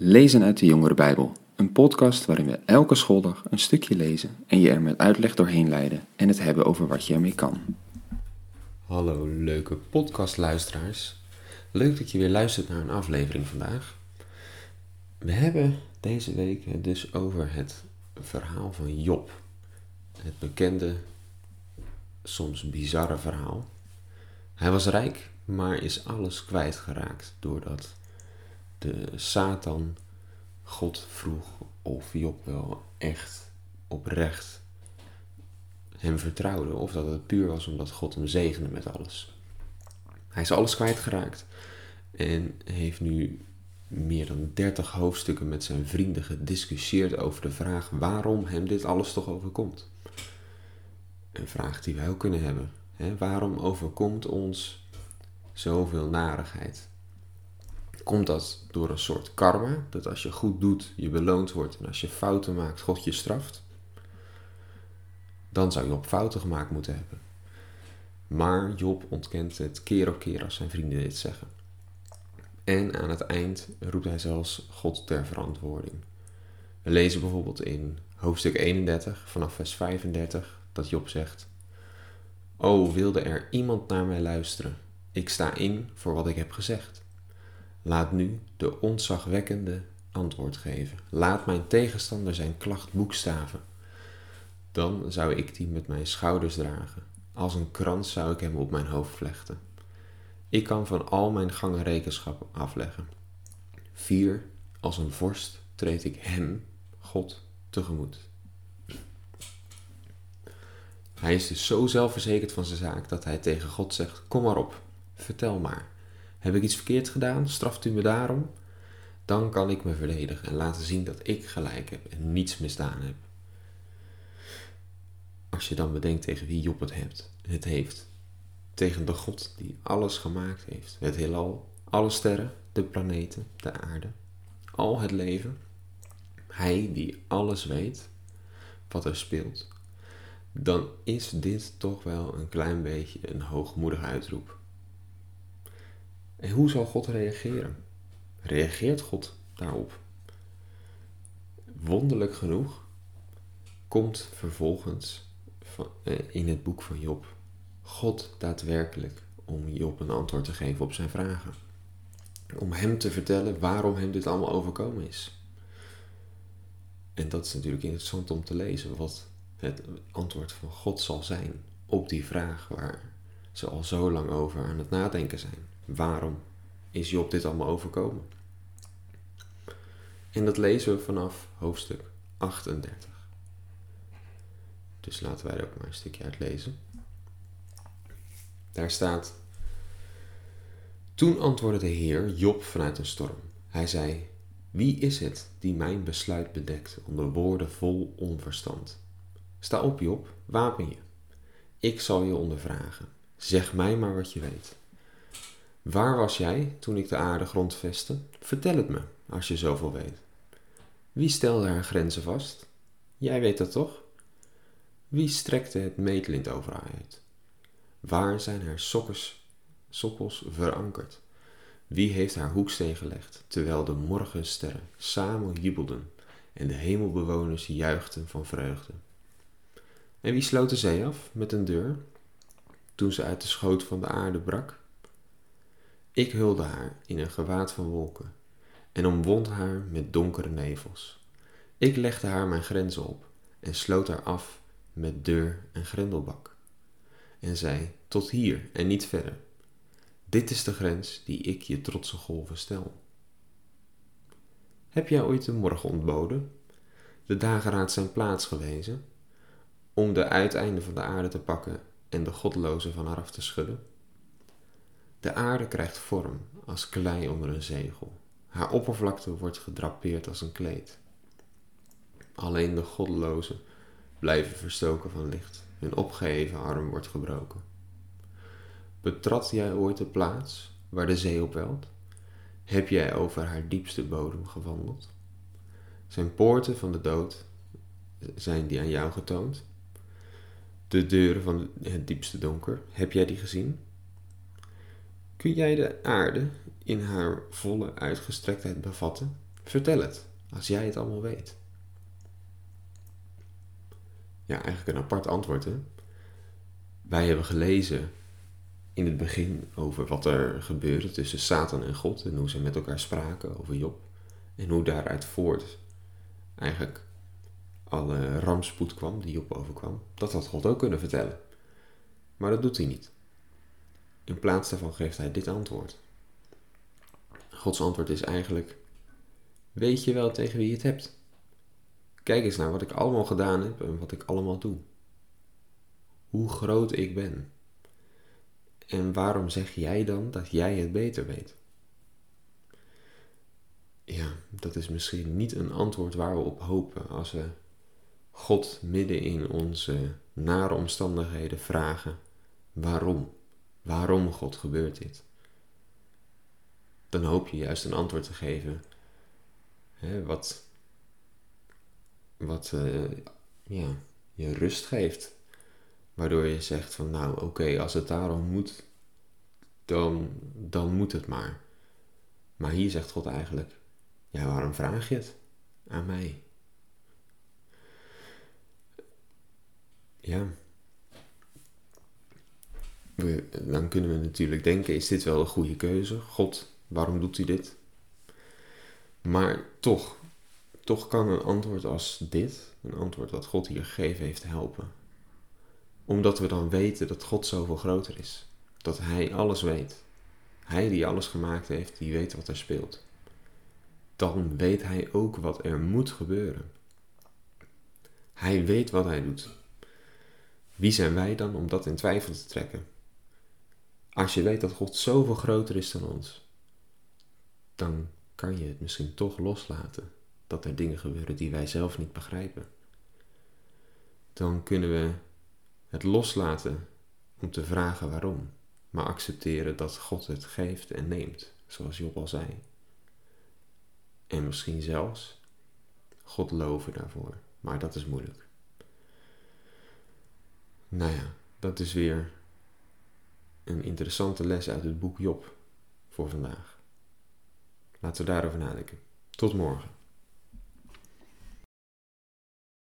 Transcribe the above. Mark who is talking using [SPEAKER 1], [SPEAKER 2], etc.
[SPEAKER 1] Lezen uit de Jongere Bijbel, een podcast waarin we elke schooldag een stukje lezen en je er met uitleg doorheen leiden en het hebben over wat je ermee kan.
[SPEAKER 2] Hallo leuke podcastluisteraars. Leuk dat je weer luistert naar een aflevering vandaag. We hebben deze week het dus over het verhaal van Job. Het bekende, soms bizarre verhaal. Hij was rijk, maar is alles kwijtgeraakt doordat de Satan God vroeg of Job wel echt oprecht hem vertrouwde. Of dat het puur was omdat God hem zegende met alles. Hij is alles kwijtgeraakt en heeft nu meer dan 30 hoofdstukken met zijn vrienden gediscussieerd over de vraag waarom hem dit alles toch overkomt. Een vraag die wij ook kunnen hebben. Hè? Waarom overkomt ons zoveel narigheid? Komt dat door een soort karma, dat als je goed doet, je beloond wordt en als je fouten maakt, God je straft? Dan zou je op fouten gemaakt moeten hebben. Maar Job ontkent het keer op keer als zijn vrienden dit zeggen. En aan het eind roept hij zelfs God ter verantwoording. We lezen bijvoorbeeld in hoofdstuk 31 vanaf vers 35 dat Job zegt: O, wilde er iemand naar mij luisteren? Ik sta in voor wat ik heb gezegd. Laat nu de ontzagwekkende antwoord geven. Laat mijn tegenstander zijn klacht boekstaven. Dan zou ik die met mijn schouders dragen. Als een krans zou ik hem op mijn hoofd vlechten. Ik kan van al mijn gangen rekenschap afleggen. Vier, als een vorst treed ik hem, God, tegemoet. Hij is dus zo zelfverzekerd van zijn zaak dat hij tegen God zegt: Kom maar op, vertel maar. Heb ik iets verkeerd gedaan? Straft u me daarom? Dan kan ik me verdedigen en laten zien dat ik gelijk heb en niets misdaan heb. Als je dan bedenkt tegen wie Job het, hebt, het heeft. Tegen de God die alles gemaakt heeft. Het heelal, alle sterren, de planeten, de aarde, al het leven. Hij die alles weet wat er speelt. Dan is dit toch wel een klein beetje een hoogmoedige uitroep. En hoe zal God reageren? Reageert God daarop? Wonderlijk genoeg komt vervolgens eh, in het boek van Job God daadwerkelijk om Job een antwoord te geven op zijn vragen. Om hem te vertellen waarom hem dit allemaal overkomen is. En dat is natuurlijk interessant om te lezen, wat het antwoord van God zal zijn op die vraag waar ze al zo lang over aan het nadenken zijn. Waarom is Job dit allemaal overkomen? En dat lezen we vanaf hoofdstuk 38. Dus laten wij er ook maar een stukje uit lezen. Daar staat: Toen antwoordde de Heer Job vanuit een storm. Hij zei: Wie is het die mijn besluit bedekt onder woorden vol onverstand? Sta op, Job, wapen je. Ik zal je ondervragen. Zeg mij maar wat je weet. Waar was jij toen ik de aarde grondvestte? Vertel het me, als je zoveel weet. Wie stelde haar grenzen vast? Jij weet dat toch? Wie strekte het meetlint over haar uit? Waar zijn haar sokkers, sokkels verankerd? Wie heeft haar hoeksteen gelegd, terwijl de morgensterren samen jubelden en de hemelbewoners juichten van vreugde? En wie sloot de zee af met een deur, toen ze uit de schoot van de aarde brak? Ik hulde haar in een gewaad van wolken en omwond haar met donkere nevels. Ik legde haar mijn grenzen op en sloot haar af met deur en grendelbak. En zei: Tot hier en niet verder. Dit is de grens die ik je trotse golven stel. Heb jij ooit de morgen ontboden, de dageraad zijn plaats gewezen, om de uiteinden van de aarde te pakken en de godlozen van haar af te schudden? De aarde krijgt vorm als klei onder een zegel. Haar oppervlakte wordt gedrapeerd als een kleed. Alleen de goddelozen blijven verstoken van licht. Hun opgeheven arm wordt gebroken. Betrad jij ooit de plaats waar de zee op welt? Heb jij over haar diepste bodem gewandeld? Zijn poorten van de dood zijn die aan jou getoond? De deuren van het diepste donker, heb jij die gezien? Kun jij de aarde in haar volle uitgestrektheid bevatten? Vertel het, als jij het allemaal weet. Ja, eigenlijk een apart antwoord, hè? Wij hebben gelezen in het begin over wat er gebeurde tussen Satan en God en hoe ze met elkaar spraken over Job. En hoe daaruit voort eigenlijk alle rampspoed kwam die Job overkwam. Dat had God ook kunnen vertellen. Maar dat doet hij niet. In plaats daarvan geeft hij dit antwoord. Gods antwoord is eigenlijk: Weet je wel tegen wie je het hebt? Kijk eens naar wat ik allemaal gedaan heb en wat ik allemaal doe. Hoe groot ik ben. En waarom zeg jij dan dat jij het beter weet? Ja, dat is misschien niet een antwoord waar we op hopen als we God midden in onze nare omstandigheden vragen: waarom? Waarom, God, gebeurt dit? Dan hoop je juist een antwoord te geven hè, wat, wat uh, ja, je rust geeft. Waardoor je zegt van nou oké, als het daarom moet, dan, dan moet het maar. Maar hier zegt God eigenlijk, ja waarom vraag je het aan mij? Ja. We, dan kunnen we natuurlijk denken, is dit wel een goede keuze? God, waarom doet hij dit? Maar toch, toch kan een antwoord als dit, een antwoord dat God hier gegeven heeft, helpen. Omdat we dan weten dat God zoveel groter is. Dat Hij alles weet. Hij die alles gemaakt heeft, die weet wat er speelt. Dan weet Hij ook wat er moet gebeuren. Hij weet wat Hij doet. Wie zijn wij dan om dat in twijfel te trekken? Als je weet dat God zoveel groter is dan ons, dan kan je het misschien toch loslaten dat er dingen gebeuren die wij zelf niet begrijpen. Dan kunnen we het loslaten om te vragen waarom, maar accepteren dat God het geeft en neemt, zoals Job al zei. En misschien zelfs God loven daarvoor, maar dat is moeilijk. Nou ja, dat is weer een interessante les uit het boek Job voor vandaag. Laten we daarover nadenken. Tot morgen.